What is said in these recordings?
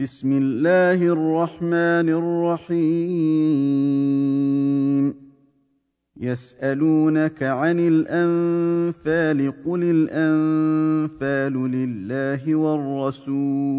بسم الله الرحمن الرحيم. يسألونك عن الأنفال قل الأنفال لله والرسول.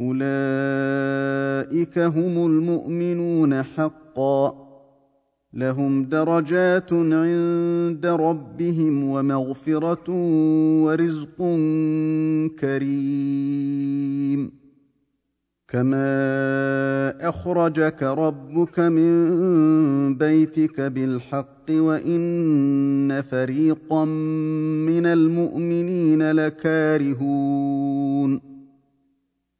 اولئك هم المؤمنون حقا لهم درجات عند ربهم ومغفره ورزق كريم كما اخرجك ربك من بيتك بالحق وان فريقا من المؤمنين لكارهون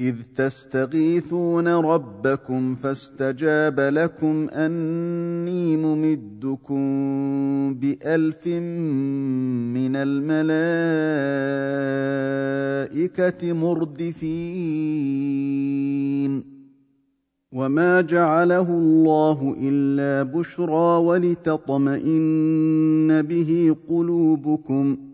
إذ تستغيثون ربكم فاستجاب لكم أني ممدكم بألف من الملائكة مردفين. وما جعله الله إلا بشرى ولتطمئن به قلوبكم ۖ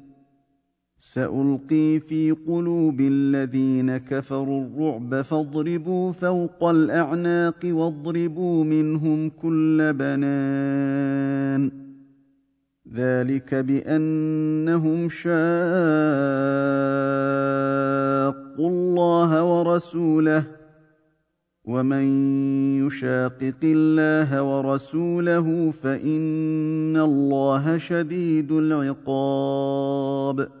سألقي في قلوب الذين كفروا الرعب فاضربوا فوق الأعناق واضربوا منهم كل بنان. ذلك بأنهم شاقوا الله ورسوله. ومن يشاقق الله ورسوله فإن الله شديد العقاب.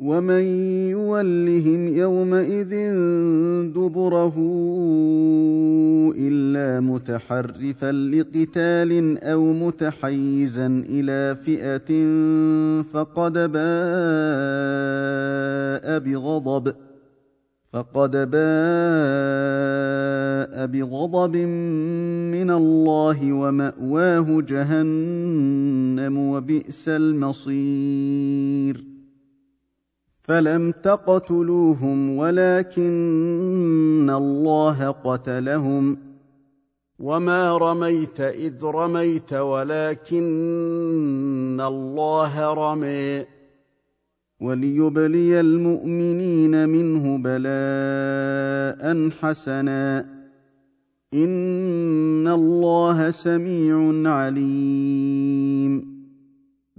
ومن يولهم يومئذ دبره الا متحرفا لقتال أو متحيزا إلى فئه فقد باء بغضب فقد باء بغضب من الله وماواه جهنم وبئس المصير فلم تقتلوهم ولكن الله قتلهم وما رميت اذ رميت ولكن الله رمي وليبلي المؤمنين منه بلاء حسنا ان الله سميع عليم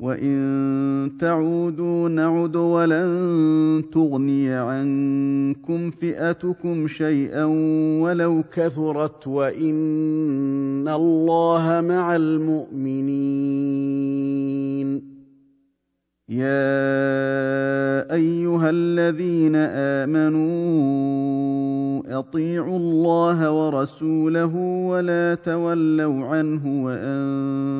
وان تعودوا نعد ولن تغني عنكم فئتكم شيئا ولو كثرت وان الله مع المؤمنين يا ايها الذين امنوا اطيعوا الله ورسوله ولا تولوا عنه وأنتم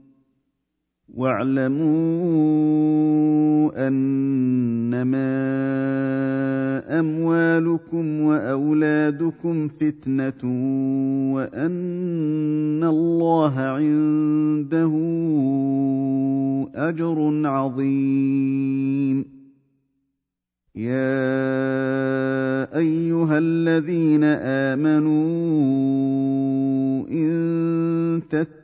واعلموا أنما أموالكم وأولادكم فتنة وأن الله عنده أجر عظيم. يا أيها الذين آمنوا إن تتقوا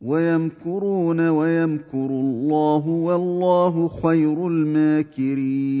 ويمكرون ويمكر الله والله خير الماكرين.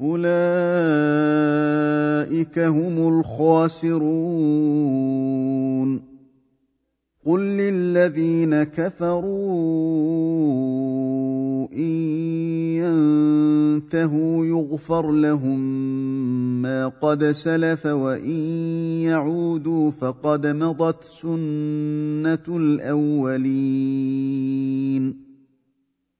أولئك هم الخاسرون. قل للذين كفروا إن ينتهوا يغفر لهم ما قد سلف وإن يعودوا فقد مضت سنة الأولين.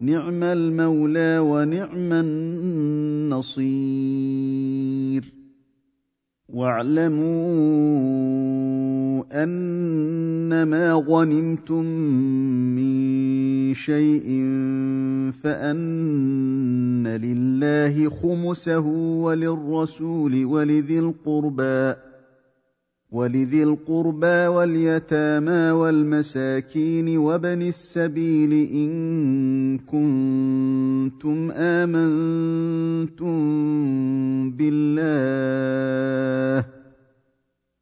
نعم المولى ونعم النصير. واعلموا أنما غنمتم من شيء فأن لله خمسه وللرسول ولذي القربى. ولذي القربى واليتامى والمساكين وابن السبيل إن كنتم آمنتم بالله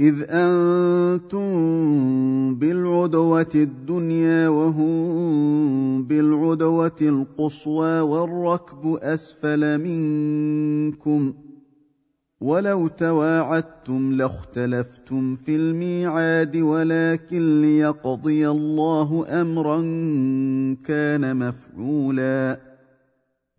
إذ أنتم بالعدوة الدنيا وهم بالعدوة القصوى والركب أسفل منكم ولو تواعدتم لاختلفتم في الميعاد ولكن ليقضي الله أمرا كان مفعولا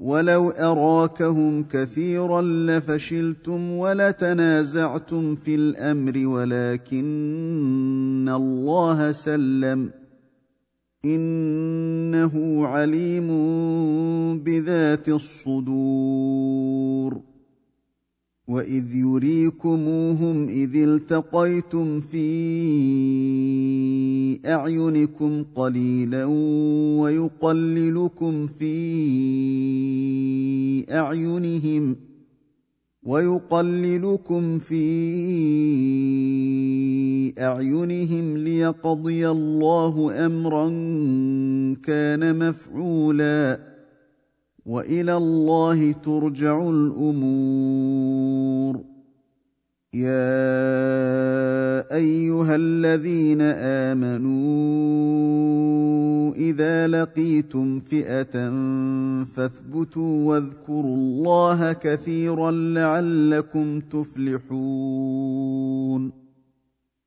ولو اراكهم كثيرا لفشلتم ولتنازعتم في الامر ولكن الله سلم انه عليم بذات الصدور واذ يريكموهم اذ التقيتم في اعينكم قليلا ويقللكم في اعينهم ويقللكم في اعينهم ليقضي الله امرا كان مفعولا وإلى الله ترجع الأمور. يا أيها الذين آمنوا إذا لقيتم فئة فاثبتوا واذكروا الله كثيرا لعلكم تفلحون.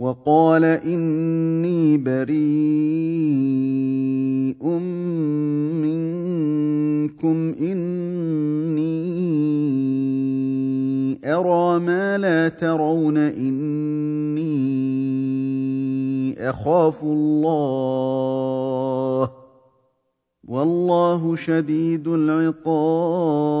وقال إني بريء منكم إني أرى ما لا ترون إني أخاف الله. والله شديد العقاب.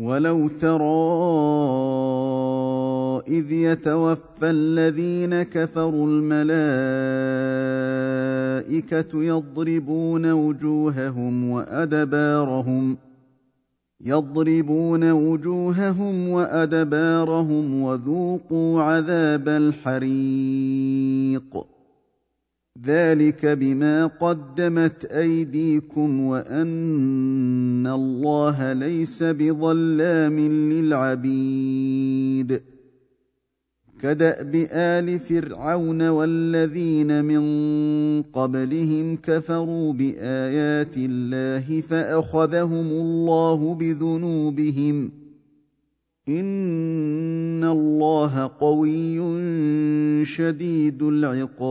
ولو ترى اذ يتوفى الذين كفروا الملائكه يضربون وجوههم وادبارهم يضربون وجوههم وادبارهم وذوقوا عذاب الحريق ذلك بما قدمت ايديكم وان الله ليس بظلام للعبيد. كدأب آل فرعون والذين من قبلهم كفروا بآيات الله فأخذهم الله بذنوبهم. إن الله قوي شديد العقاب.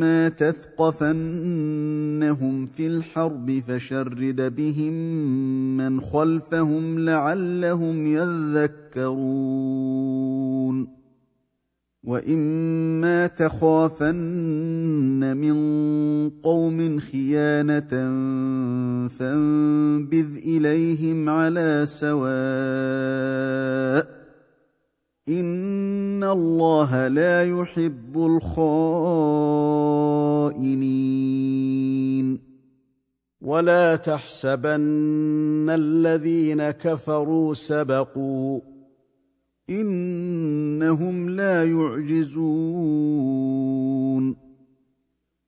فاما تثقفنهم في الحرب فشرد بهم من خلفهم لعلهم يذكرون. وإما تخافن من قوم خيانة فانبذ إليهم على سواء ان الله لا يحب الخائنين ولا تحسبن الذين كفروا سبقوا انهم لا يعجزون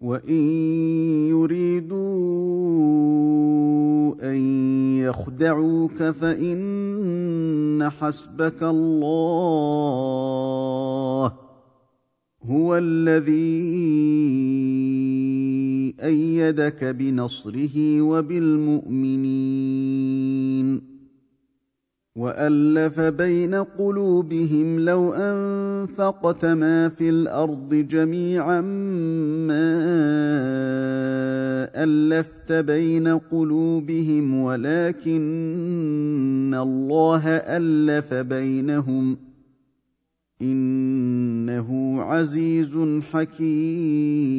وان يريدوا ان يخدعوك فان حسبك الله هو الذي إيدك بنصره وبالمؤمنين وألف بين قلوبهم لو أنفقت ما في الأرض جميعا ما ألفت بين قلوبهم ولكن الله ألف بينهم إنه عزيز حكيم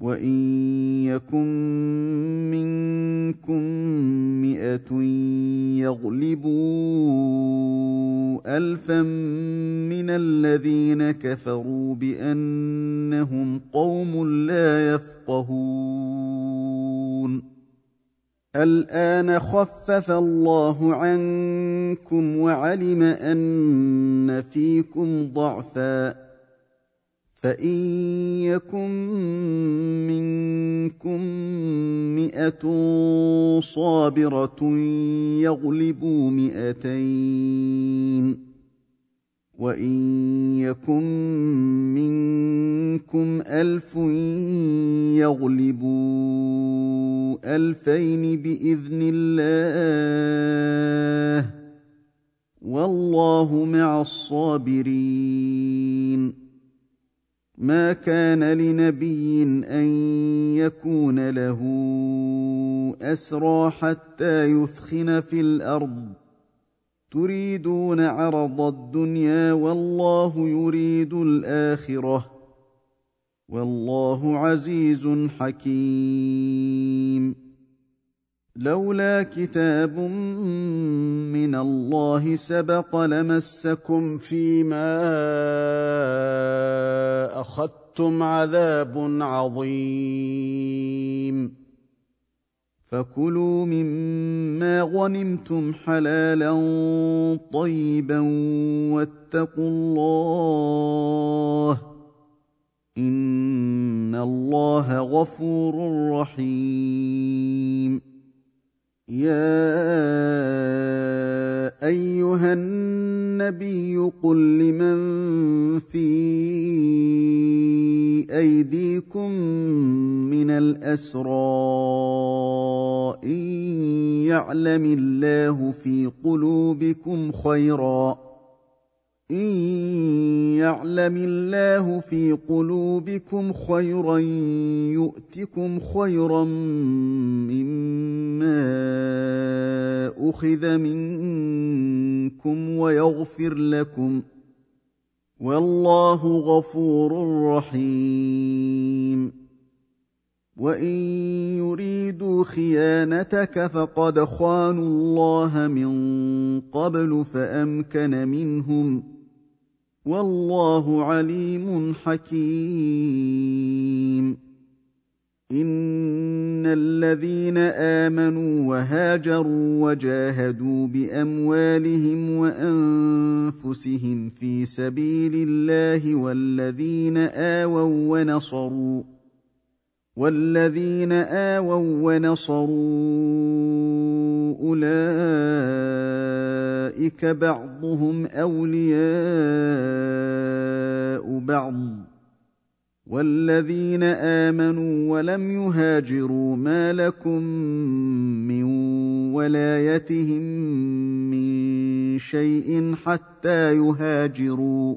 وان يكن منكم مئه يغلبوا الفا من الذين كفروا بانهم قوم لا يفقهون الان خفف الله عنكم وعلم ان فيكم ضعفا فان يكن منكم مئه صابره يغلبوا مئتين وان يكن منكم الف يغلبوا الفين باذن الله والله مع الصابرين ما كان لنبي أن يكون له أسرى حتى يثخن في الأرض. تريدون عرض الدنيا والله يريد الآخرة. والله عزيز حكيم. لولا كتاب من الله سبق لمسكم فيما أخذتم عذاب عظيم. فكلوا مما غنمتم حلالا طيبا واتقوا الله. إن الله غفور رحيم. يا أيها النبي قل لمن في أيديكم من الأسرى إن يعلم الله في قلوبكم خيرا ان يعلم الله في قلوبكم خيرا يؤتكم خيرا مما اخذ منكم ويغفر لكم والله غفور رحيم. وان يريدوا خيانتك فقد خانوا الله من قبل فامكن منهم والله عليم حكيم. إن الذين آمنوا وهاجروا وجاهدوا بأموالهم وأنفسهم في سبيل الله والذين آووا ونصروا والذين اووا ونصروا اولئك بعضهم اولياء بعض والذين امنوا ولم يهاجروا ما لكم من ولايتهم من شيء حتى يهاجروا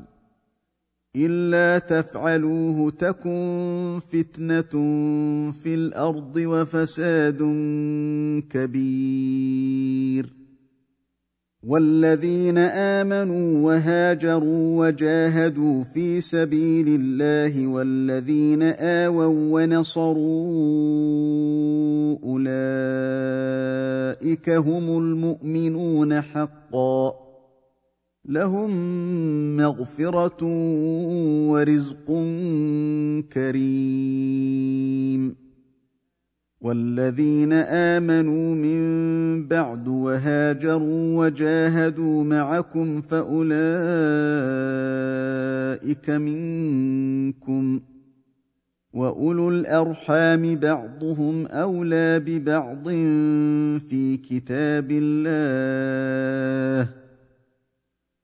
إلا تفعلوه تكن فتنة في الأرض وفساد كبير. والذين آمنوا وهاجروا وجاهدوا في سبيل الله والذين آووا ونصروا أولئك هم المؤمنون حقا. لهم مغفرة ورزق كريم. والذين آمنوا من بعد وهاجروا وجاهدوا معكم فأولئك منكم. وأولو الأرحام بعضهم أولى ببعض في كتاب الله.